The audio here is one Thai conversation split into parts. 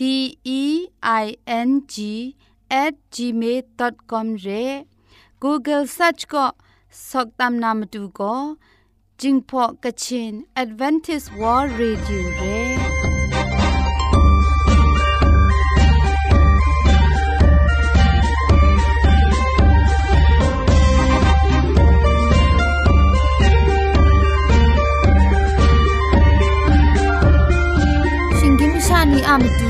D E I N G at gmail.com ရဲ Google search ก็สกตามนามดูก็จิงพอกะชิน Advantage World Radio เร่ชิง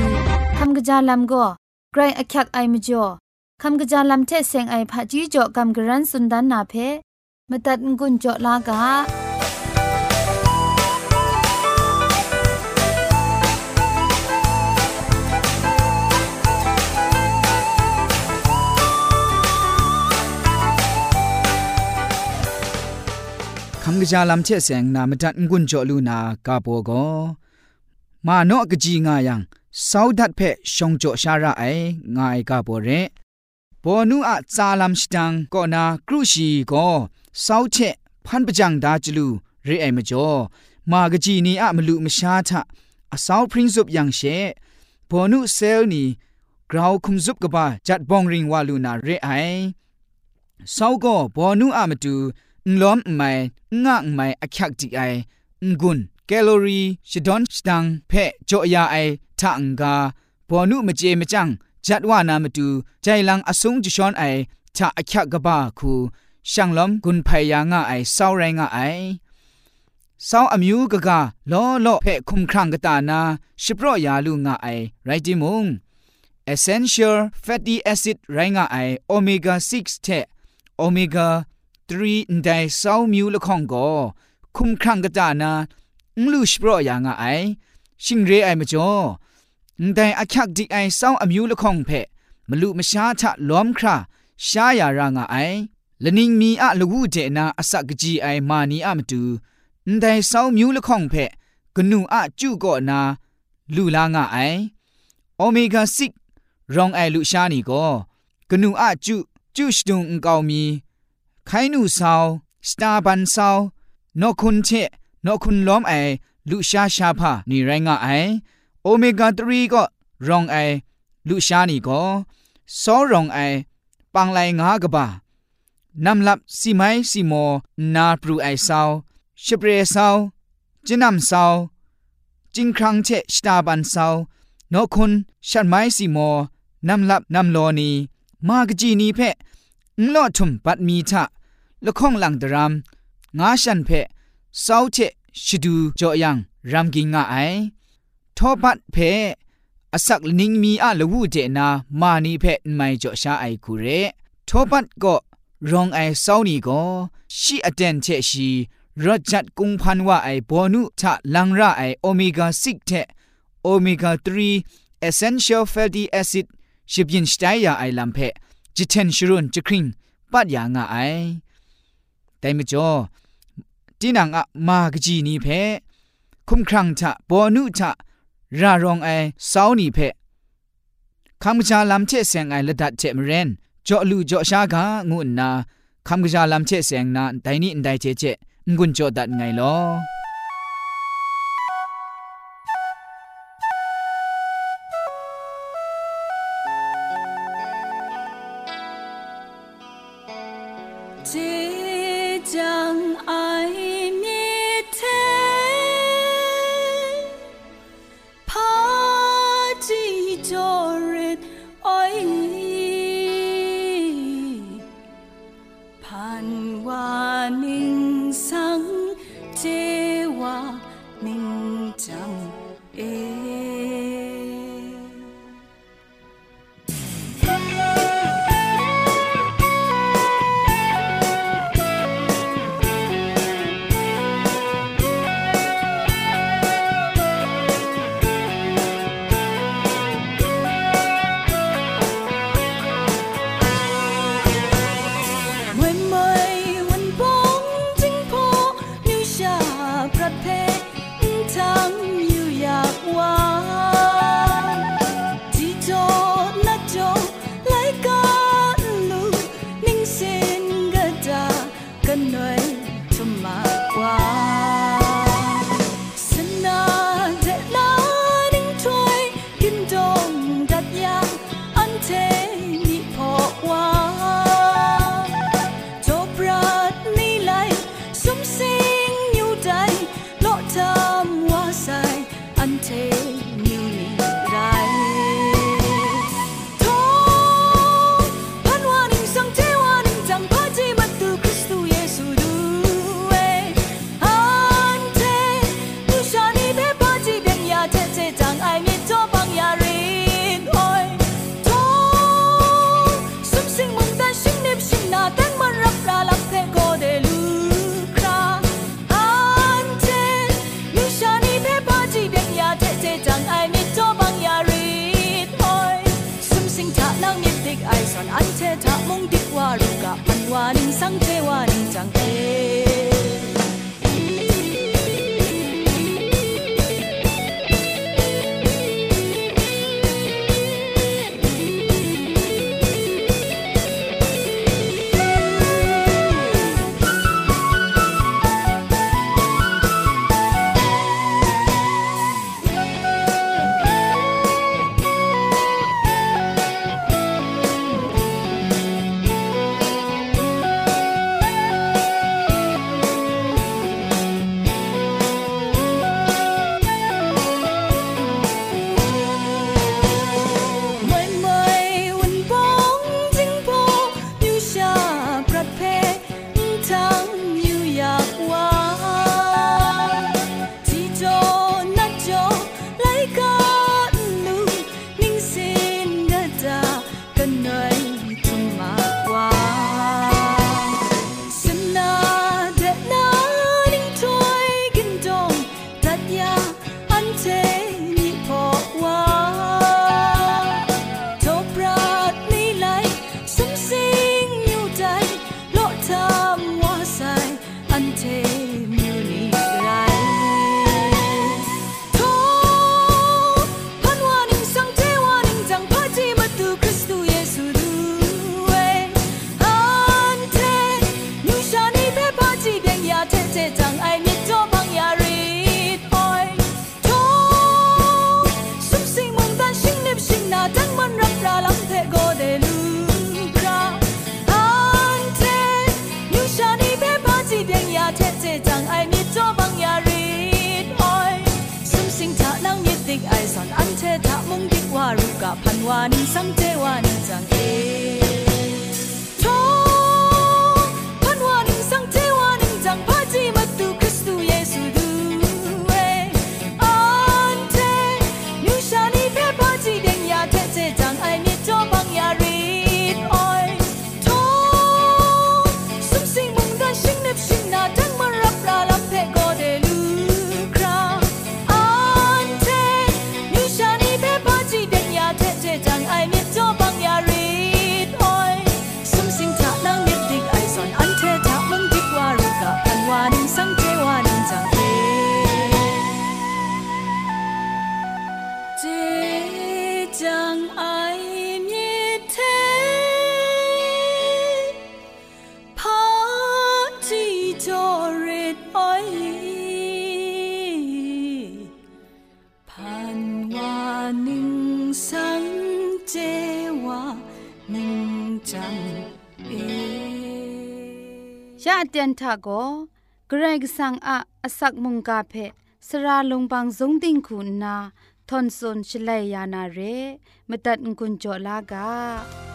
ำกะจาลัมก็ไกรอักยักไอมจ่อคำกระจาลำเทเซงไอผาจีจ่อคำกระรันสุนดันนาเพมตัดงุนจ่อลากาคำกระจาลำเชเสงนามตัดงุนจ่อลูนากาโปโกมาโนกจีงายัง ซาวดัดเพชงโจชาราเองายกาโปเรบอนุอาจาลัมสตังก็นากรุชีก็ซาวเชพันปจังดาจลูเรเอมจ่อมากจีนีอะมลุมชาทะอาซาวพริ้งซุบยังเชบอนุเซลนีกราวคุมซุบกบาจัดบองริงวาลูนาเรไอซาวก็บอนุอะมตูนล้อมไม่งะไม่อคักจิไองุน แคลอรี่ชดอนชดังเพะจ่อยาไอทังกาพอนุมเจมจังจัดว่านามาดูใจลังอสงจิชอนไอทะอคักะบาคูช่างล้มกุนพยางาไอเศร้าแรงาไอเศร้าอมิวกะกาล้อเลาะเพะคุมครั่งกตานาชิบรอยาลุงาไอไรจิมุงเอเซนเชอร์แ fatty อซิดไรงาไอโอเมก้าซิกเทโอเมก้า3ไดเศร้ามิวละคองก็คุมครั่งกตานา ลูชิปรอยางไอชิงเรไอมจ่อแต่อักยักดิไอเศร้าอมิวละคงเพมลุมชาทะล้อมคราชายารางไอละนิงมีอะละวูเจนาอสักจีไอมานีอะมตูแต่เศร้ามิวละคงเพกนูอะจุก่อนาลูลางไอโอเมก้า6รองไอลุชานีก็กนูอะจุจุชดุงกาวมีไคนูซาวสตาบันซาวนอคุนเช นอคุนล้อมไอลุชาชาพานี่ไรงไอโอเมก้า3ก็รองไอลุชานีก็ซอรองไอปังไลงากบานำลับสีไม้สีโมนาปรูไอซาวชเปรซาวจินำซาวจิงครังเชสตาบันซาวนอคุณชันไม้สีโมนำลับนำโลนีมากจีนีเพะงลอทุมปัดมีทะละข้องหลังดรามงาชันเพะ ซาเชชิดูจอยังรำกิงงาไอทอปัดเพอสักนิงมีอะละวูเจนามานีเพไม่จอชาไอคูเรทอปัดก็รองไอเศร้านี่ก็ชีอเดนเชชีรจัดกุงพันว่าไอบอนุทะลังระไอโอเมก้า6เทโอเมก้า3 essential fatty acid ชิบยินสไตยาไอลัมเพจิเทนชรุนจิคริงปัดยางไอแต่ไม่จอ ตีนังอะมากจีนีเพคุมครังทะบอนุทะรารองไอสาวนีเพคำกจาลำเชเสียงไอละดัดเจมเรนจ่อลูจ่อชากางุนนาคำกจาลำเชเสียงนาไดนี่ไดเจเจงุนจ่อดัดไงลอ meantime, ยะเตียนทะโกเกรกสังอาอสักมุงกาเพสระลงบางสงติงคุณนาทอนซนชลัยยานาเรมตัดกุญจลากา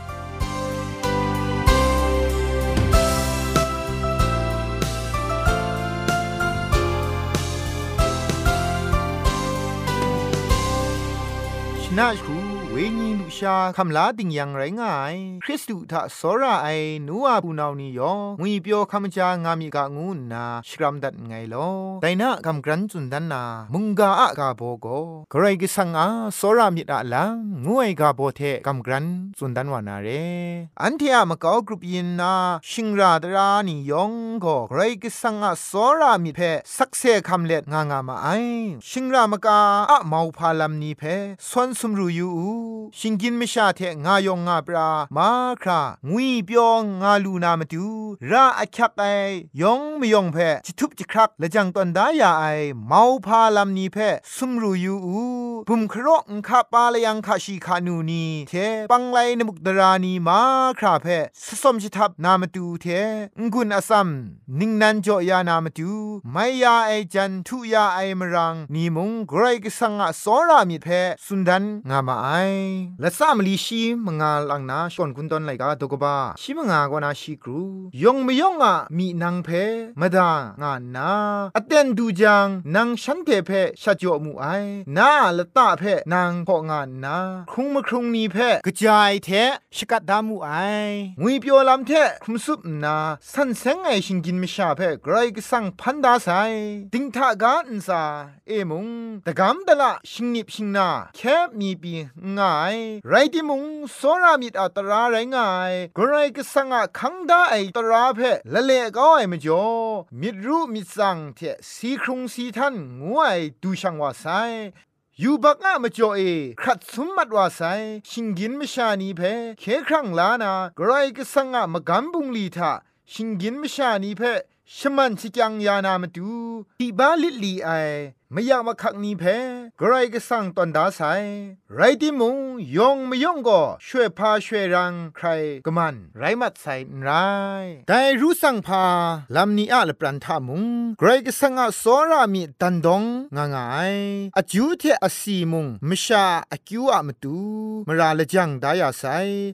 นาชูเวญีลุชาคำลาติงยังไรง่าย คริสตุทะสระไอนัวปูนาวนี่ยองุยเปียวคำจางามีกะงูนาชกรัมดัดไงลอแต่นะคำกรันจุนดันนา มุงกาอะกาโบโกใครกิสังอาสระมิดาลังงวยกาโบเทคำกรันจุนดันวานาเร อันเทียมกากรุปยินนา ชิงราดรานียองก็ใครกิสังอาสระมิเพสักเซคำเล็ดงางามาไอ ชิงรามกาอะมาวพาลัมนีเพสวนสมรูยูชิงกินไม่ชาเทงายองงาปรามาครางุยเปียวงาลูนามาดูราอักยักไอยองไม่ยองเพจิทุบจิครักและจังตอนดายาไอเมาพาลำนี้เพสุมรูยูอูบุมครอกคาปาลยังคาชีคานูนีเทปังไลนมุกดรานีมาคราเพสสมจิทับนามาดูเทงุนอซัมนิงนันจ่อยานามาดูไม่ยาไอจันทุยาไอมรังนีมุงไกรกสังอสอรามิเพสุนดันงามาไอละสามลีชีมงาลังนาชอนกุนตอนไลกาตกบ้าชิมงากวนาชีกรูยองไม่ยองอะมีนางเพมดางานนาอเตนดูจังนางฉันเพเพชะจอมูไอนาละตาเพนางพองานนาครุงมครุงนีเพกระจายเทชกัดดามูไองุยเปียวลำเทคุมซุปนาสันเซงไอชิงกินมิชาเพไกรกสังพันดาไซดิงทากาอินซาเอมุงตะกำตะละชิงนิบชิงนาแค่มีปีง่าย ไรที่มุงโซรามิดอัตราไรง่ายกรไรก็สังอะคังได้ไอตราเพละเลก็ไอมจ่อมิดรู้มิดสังเทสีครุงสีทันงวยดูช่างว่าไซยูบักอะมจ่อเอครัดสมมัดว่าไซชิงกินมชานีเพเคครั้งลานากรไรก็สังอะมกำบุงลีทาชิงกินมชานีเพชมันชิจังยานามาดูที่บ้าลิลีไอไม่อยากมาคักนี้เพกรก็สั่งตอนดาไซไรที่มุงยองไม่ยองก็ช่วยพาช่วยรังใครก็มัน ไรมัดใส่ไรแต่รู้สั่งพาลำนี้อะละปรันทามุงกรก็สั่งอะสอรามีตันดงงางายอาจูเทอาสีมุงมชาอากิวอะมตูมราละจังดายาไซ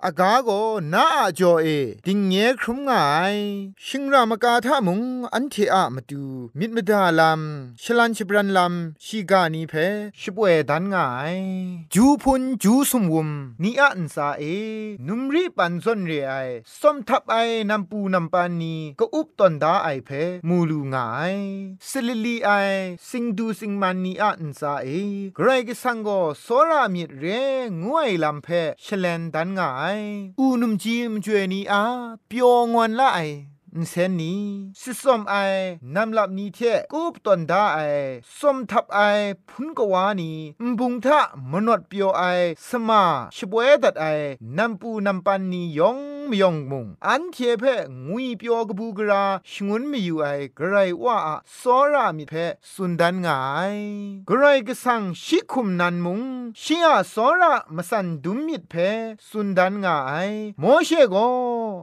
อากาโกนาอาจอเอดิงเงครุมง่ายชิงรามกาทามุงอันเทอะมตูมิดมดาลำชลันชบรันลำชิกานีเพชิบเวดันง่ายจูพุนจูสมวุมนีอันซาเอ นุมรีปันซนเรไอสมทับไอนัมปูนัมปานีก็อุบตอนดาไอเพมูลูง่ายสลิลีไอสิงดูสิงมันนีอันซาเอไกรกสังโกโซรามิเรงวยลำเพชเลนดันง่าย อูนุมจีมจวยนีอาเปียวงวนละไอ เซนนี้สิสมไอนำลับนี้เทกูปตอนดาไอสมทับไอพุนกวานีบุงทะมนวดเปียวไอสมาชบวยดัดไอนำปูนำปันนียองมยองมุงอันเทเพงุยเปียวกบูกราชงุนมีอยู่ไอกระไรว่าสอรามิเพสุนดันงายกระไรก็สั่งชิคุมนันมุงชิอาสอระมสันดุมมิดเพสุนดันงายโมเชโก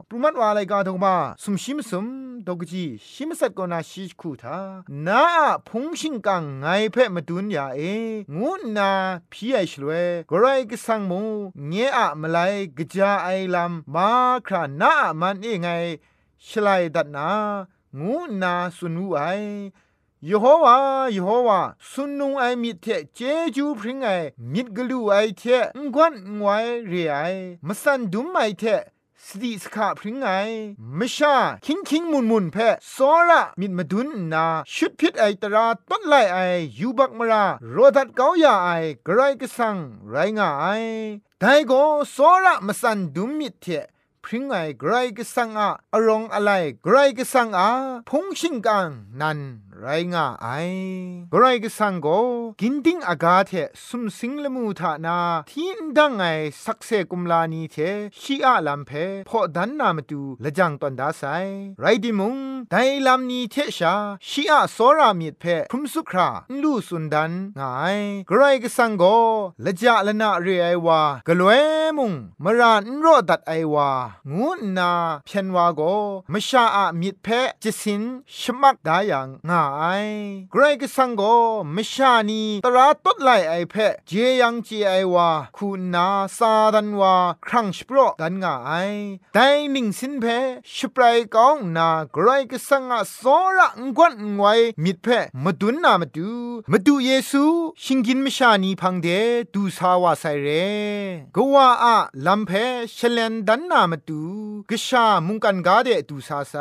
ปรุมัดว่าอะไรกาทงมาสุมชิมสมดกจีชิมสัตกนาชิคูทานาพงชิงกังไงเพมาดุนยาเองูนาพี่ไอชลเวกไรก็สังมูเงอะมาไลกจาไอลำมาครานามันเอไงชลายดัดนางูนาสุนูไอยโฮวายโฮวาสุนุงไอมิเทเจจูพริงไอมิดกลูไอเทงกวนงวยเรไอมสันดุมไอเทสติสขาพริงไงมชาคิงคิงมุนมุนเพสอระมิดมาดุนนาชุดพิษไอตราต้นไลไอยูบักมราโรดัดเกาอยาไอกระไรกสังไรงาไอไดโกสอระมสันดุมมิดเท พริ้งไงไกรกสังอะอรองอะไรไกรกสังอาพงชิงกังนัน ไรงาไอกรก็สังโกกินดิ้งอากาเทสุมสิงละมูทานาทีนดังไงสักเซกุมลานีเทชีอาลัมเพพอดันนามตูละจังตอนดาไซไรดิมุงไดลัมนีเทชาชีอาโซรามิดเพพุมสุคราลูสุนดันงายกรก็สังโกละจาละนาเรไอวากลวยมุงมรานรอดัดไอวางูนาเพียนวาโกมชาอามิดเพจิสินชมักดายังงาไอเกรกสังโกมชานีตราตดไลไอเพเจยังเจไอวาคุณนาซาดันวาครั้งสปรดันงาไอแต่นิ่งสินเพสปรายกองนาเกรกสังอาสอระงกวนงไวมิดเพมาดุนนามาดูมาดูเยซูชิงกินมชานีพังเดดูสาวาไซเรกว่าอะลัมเพเชเลนดันนามาดูกชามุงกันกาเดดูสาไซ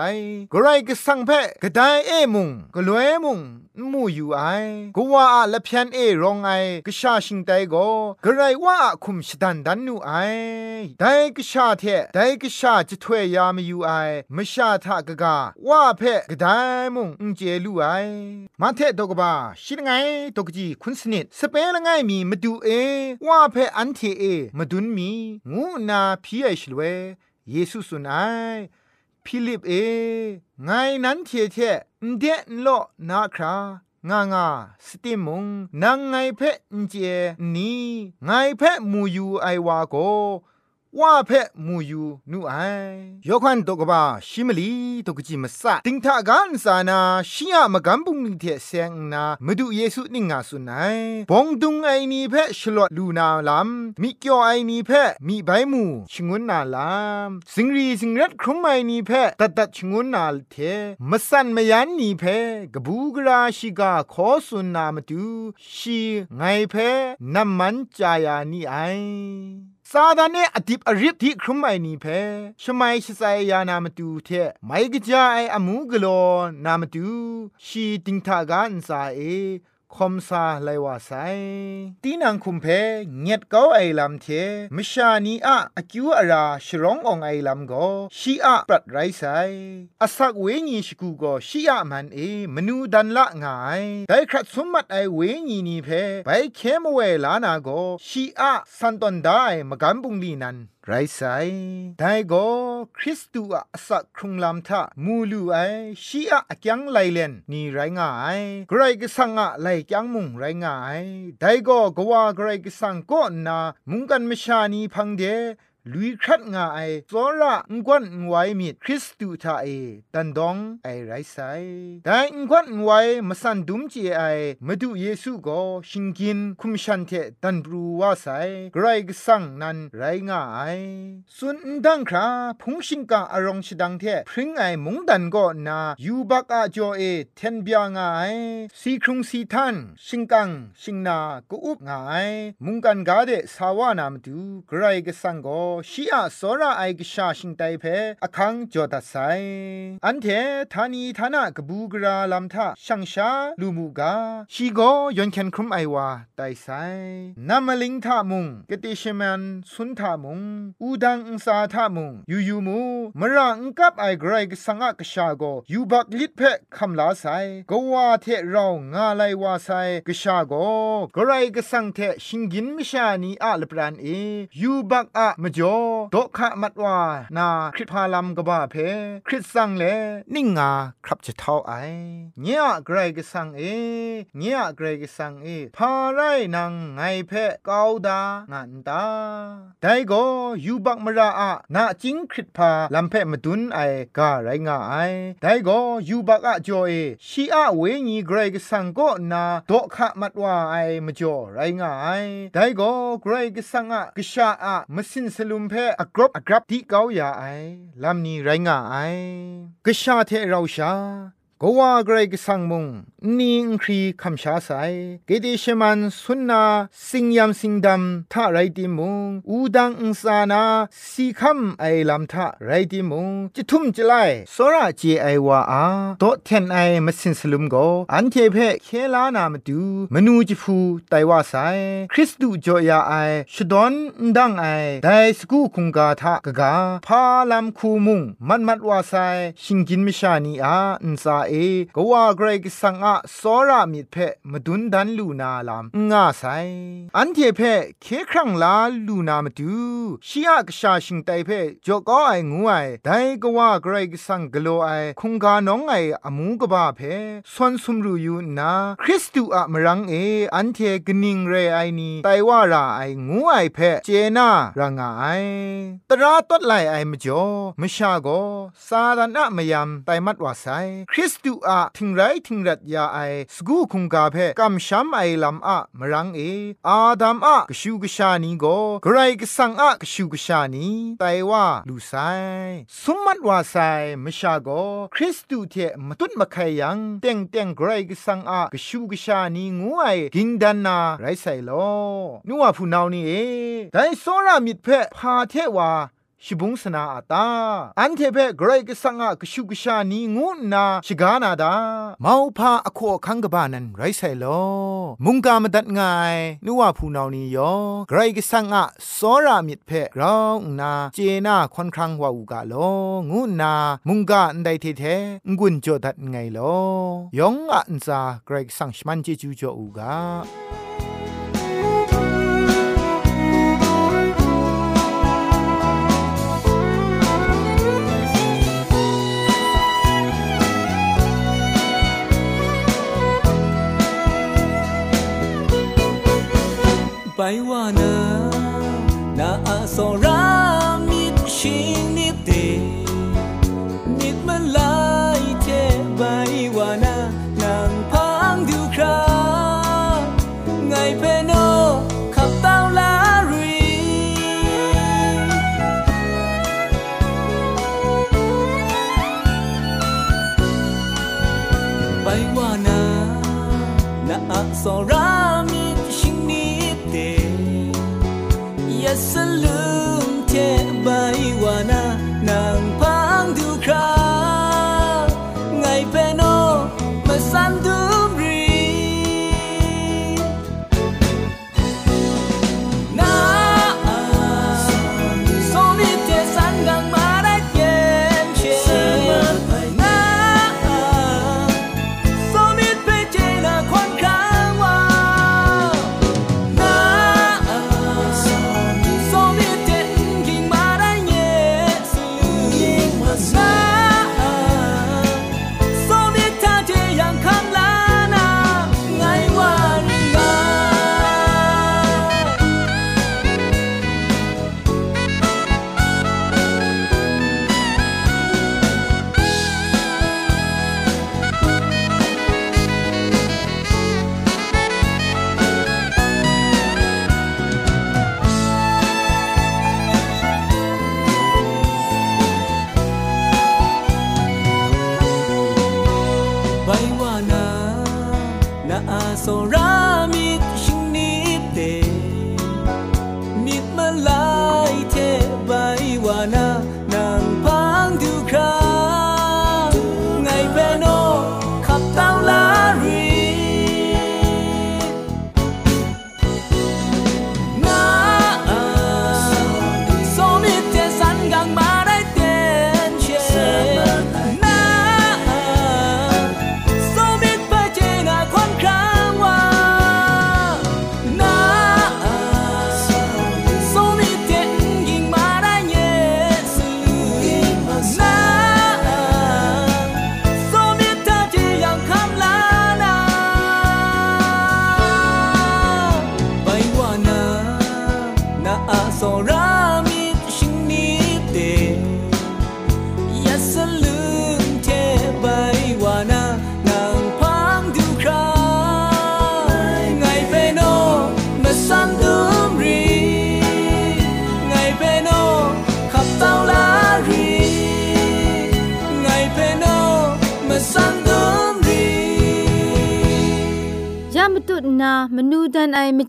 กรกสังเพกไดเอมุงกลวยมุงมูอยู่ไอกว่าละเพียนเอรองไอกะชาชิงไตโกกะไรว่าคุมชดันดันนูไอไดกะชาเทไดกะชาจะถวยยามอยู่ไอมชาทะกะกะว่าเพกะไดมุงอุเจลูไอมาเทดกบาชิไงตกจีคุณสนิดสเปนละไงมีมาดูเอว่าเพอันเทเอมาดุนมีงูนาพีไอชลเวเยซูสุนัยพิลิปเอ ไงนั้นเทเทเดนโลนาครางางาสติมุงนางไงเพะเจนีไงเพะมูยูไอวาโก ว่าเพะมูยูนูไอยกขันตกบาชิมลีตกจิมสะติงทากันสานาชิยามกัมบุงนิเทเซงนามาดูเยซูนิงาสุนัยบงดุงไอนีเพะชลอดลูนาลัมมิเกียวไอนีเพะมีใบมูชงวนนาลัมสิงรีสิงรัดครุมไอนีเพะตัดตัดชงวนนาเทมสันมยันนีเพะกบูกราชิกาขอสุนนามาดูชีไงเพะน้ำมันจายานีไอ ซาดานเนอดิบอริบที่ครุมไมนีเพชมัยชิไซยานามาดูเทไม่กจาไออมูกโลนามาดูชีติงทากันซาเอ คอมซาไลวาไซตีนังคุมเพเงียดเก้าไอลำเทมชานีอะอคิวอาราชร้ององไอลำโกชีอะปรัดไรไซอาศักเวญีชกูโกชีอะมันเอมนูดันละงายได้ครัดสมมัดไอเวญีนีเพไปเคมเวลานาโกชีอะสันตอนได้มกันบุงลีนัน ไรไซได้ก็คริสตูอะสักครุงลำทะมูลูไอชีอะยังไลเลนนี่ไรง่ายไกรก็สังอะไลยังมุงไรง่ายได้ก็กว่าไกรก็สังก็นามุงกันมชานีพังเด ลุยครัดงาไอซอระงกวนไวมิดคริสตูทาเอตันดองไอไรไซแต่งกวนไวมาสันดุมจีไอมาดูเยซูก็ชิงกินคุมชันเทตันบรูว่าไซไกรกสังนันไรงาไอสุนดังคราพงชิงกาอารองชดังเทพริงไอมุงดันก็นายูบักอาจอเอเทนเบียงไอสีครุงสีทันชิงกังชิงนากูอุบงไอมุงกันกาเดสาวานามดูไกรกสังก็ชีอาสระไอกชาชิงไตเพอคังจอดัสไซอันเทธานีธนากบูกราลัมทะชังชาลูมูกาชีโกยอนเคนครุมไอวาไตไซนามลิงทามุงกติชมันสุนทามุงอูดังอุสาทามุงยูยูมูมรังกับไอกรกสังกชาโกยูบักลิดเพคำลาไซกวาเทเรางาไลวาไซกชาโกกรกสังเทชิงกินมิชานีอาลปรานเอยูบักอะมจอดอกขะมัดว่านาคริพาลัมกบ้าเพคริสสังเลนิ่งงาครับจะเท่าไอเนียไกรกสังเอเนียไกรกสังเอพาไรนังไงเพกาวดางันตาไดโกยูบักมราอะนาจิงคริพาลัมเพมดุนไอกาไรงาไอไดโกยูบักอะจอเอชีอะเวญีไกรกสังก็นาดอกขะมัดว่าไอมจ่อไรงาไอไดโกไกรกสังอะกชาอะมสินสลุมเพอกรบอกรับที่เกาอย่าไอลำนี้ไรงาไอกษาเทเราชา ก็ว่าเกรกสังมุงนิงครีคำชาไซเกดิชมันสุนนาสิงยามสิงดำท่าไรติมุงอูดังอุสานาสีคำไอลำท่าไรติมุงจิทุ่มจิไลสระเจไอวาอาโตเทนไอมาสินสลุมโกอันเทเพเคลานามาดูมนูจิฟูไตว่าไซคริสตูจอยาไอชดอนดังไอไดสกูคุงกาทากะกาพาลำคูมุงมันมัดว่าไซชิงกินมิชานีอาอุสาเอกว่าเกรกสังอะสอรามิดเพมดุนดันลูนาลามงาไซอันเทเพเคครั้งลาลูนามาดูชียกชาชิงไตเพจอกก็ไองูไอไดกว่าเกรกสังกโลไอคงกาน้องไออมูกบาเพสวนสุมรูยูนาคริสตูอะมรังเออันเทกนิงเรไอนีไตว่าราไองูไอเพเจนารางไอตราตดไลไอมจ่อมชาโกซาดานะมยามไตมัดว่าไซคริสตูอะทิงไรทิงรัดยาไอสกูคุงกาเพกัมชัมไอลำอะมรังเออาดัมอะกชูกชานีโกไกรกสังอะกชูกชานีไตว่าลูไซสมมัดวาไซมชาโกคริสตูเทมตุนมะไคยังเต็งเต็งไกรกสังอะกชูกชานีงูไอกิงดันนาไรไซโลนัวผู้นาวนี่เอไดโซรามิดเพพาเทวา ชิบุงสนาอาตาอันเทเปเกรกสังอะกชุกชานีงูนาชิกานาดาเมาพาอโคคังกบานันไรไซโลมุงกามดัดงายนัวผู้นานียอเกรกสังอะสอรามิดเพกราวนาเจนาคอนครังวาอูกาโลงูนามุงกาอันไดเทเทงุนโจดัดไงโลยองอะอันซาเกรกสังชมันเจจูโจอูกา ไปว่านานาอาสรามิดชิงนิดเดนิดมันลายเทไปว่านา นางพังดูคราไงเพโนขับเต้าลารีไปว่านานาอาสรา 一生路。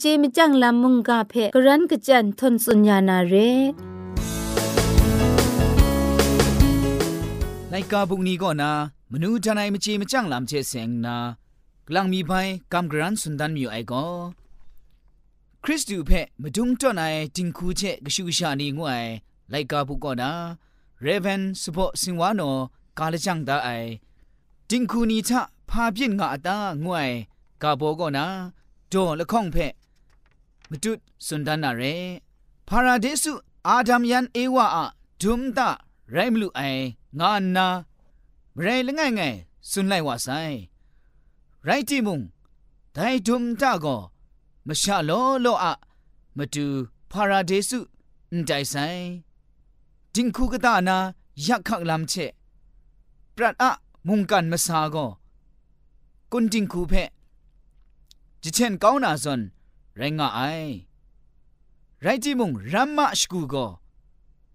เจมจังลามุงกาเพกรันกจันทนสุญญานาเรไลกาบุกนี้ก็นามนูดันไอมเจมจังลามเชเซงนากลังมีไปกำกรันสุนดันมีไอก็คริสตูเพมดุงจอนไอจิงคูเชกชูชานีงวยไลกาบุกก็นาเรเวนสปอสิงวานโนกาลจังดาไอจิงคูนีทะพาพินงาตางวยกาโบก็นาโจละข้องเพม မတုစွန်ဒနာရဲဖာရာဒေစုအာဒမ်ယန်အေဝါအဒုမ်ဒရိုင်မလူအိုင်ငါနာမရဲလငယ်ငယ်စွန်လိုက်ဝဆိုင်ရိုက်တီမုံဒိုင်ဒုမ်ဒကောမရှာလောလောအမတူဖာရာဒေစုအန်တိုင်ဆိုင်ဒင်ခုကဒနာယက်ခက်လမ်ချေပရတ်အမုန်ကန်မဆာကောကွန်ဒင်ခုဖဲဂျီချန်ကောင်းနာဇွန် รัดอะมุงกันมาสาก็กุนจิงคูเพจิเช่นก้าวนาซอนไรงาไอไรจิมุงรัมมาสกูโก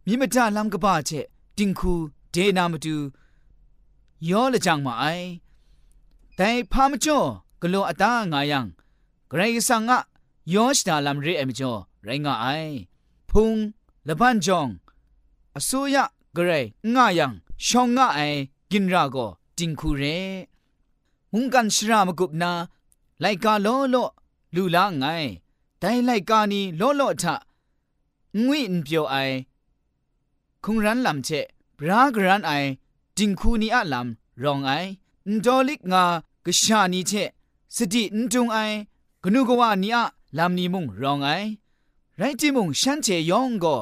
มิมตาลำกบ้าเชจิงคูเดนามาดูยอละจังมาไอแต่พามจ่อกลัวอตางายังไกรสังะยอชดาลำเรเอมจ่อไรงาไอพุงละบันจองอสุยะเกรง่ายังชองง่าไอกินราโกจิงคูเรมุงกันชรามกุบนาไลกาโลโล ลูลาไงแต่ไลกานีโลโลทะงุยอินเปียวไอคงรันลำเชบรากรันไอจิงคูนีอะลำรองไออินดอลิกงากชานีเชสติอินจงไอกนูกวานีอะลำนีมุงรองไอไรจิมุงฉันเชยองก็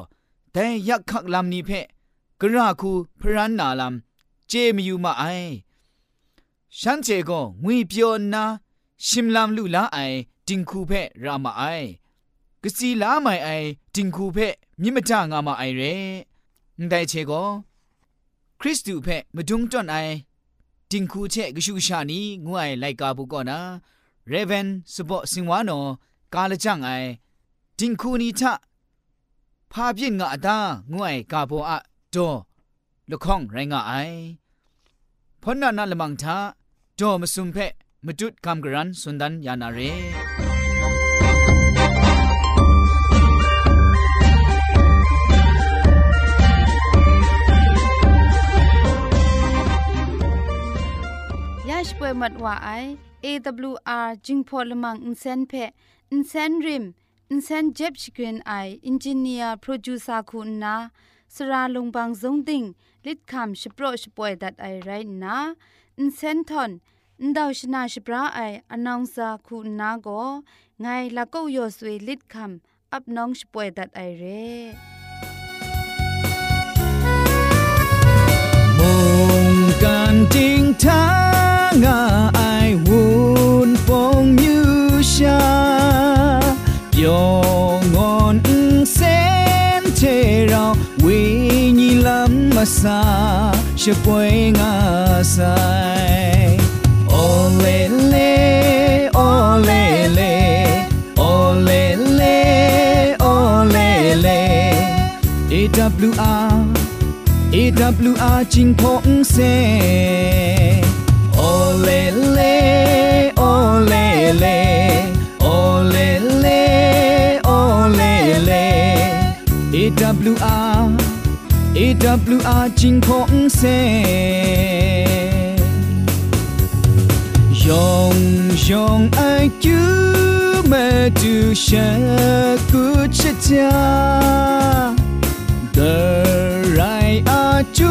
แต่ยักขักลำนี้เพกระคูพรันนาลำเจมยูมาไอฉันเจก็งุยเปียวนา ชิมลำลุลาไอ จิงคูเพรามาไอกสีลาไม่ไอจิงคูเพมิมจางามาไอเรได้เชโกคริสตูเพมดุงจอนไอจิงคูเชกชูชานีงวยไลกาบุกอนาเรเวนสปอสิงวานอกาลจังไอจิงคูนีทะพาพินงาตางวยกาโบอะโดละข้องไรงาไอพอนนานาละมังทาโดมสุมเพ มจุดคำกรันสุนดันยานาเรยาชป่วยมัดว่าไอ AWR จิงพอลมังอินเซนเพอินเซนริมอินเซนเจ็บชกรีนไออินจิเนียร์โปรดิวซาคุณนาสราลงบางซงติงลิดคำชโปรชป่วยดัดไอไรนะอินเซนทอน န်ဒေါရှနာရှပရာအိုင်အနောင်စာခုနာကိုငိုင်လကောက်ယောဆွေလစ်ခမ်ပ်နောင်ရှပွဲဒတ်အိုင်ရဲမုန်ကန်တင်တာငါအိုင်ဝွန်ပုံမြူရှာပြောငွန်စင်ချေရောဝိညာဉ်လမ်းမစာရှပွဲငါဆိုင် olele olele olele olele AWR AWR จิงพงเซ olele olele olele olele AWR AWR จิงพงเซ永永爱就没就像古之家的来啊就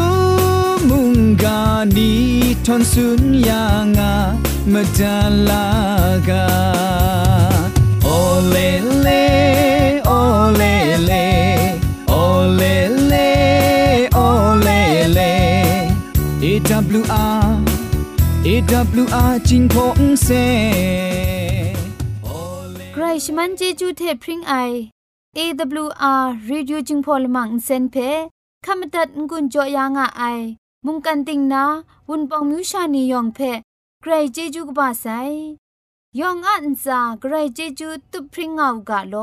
梦嘎你团顺样啊没得拉嘎哦嘞嘞哦嘞嘞哦嘞嘞哦嘞嘞 AWR AWR จิงพงเซใครชมันเจจูเทพริงไอ AWR Radio จิงพอลมังเซนเพขามตัดงุนจอยางอ้ายมุงกันติงนาวุนปองมิวชานียองเพใครเจจูกบาไซยองอันซาใครเจจูตุพริงเอากาโล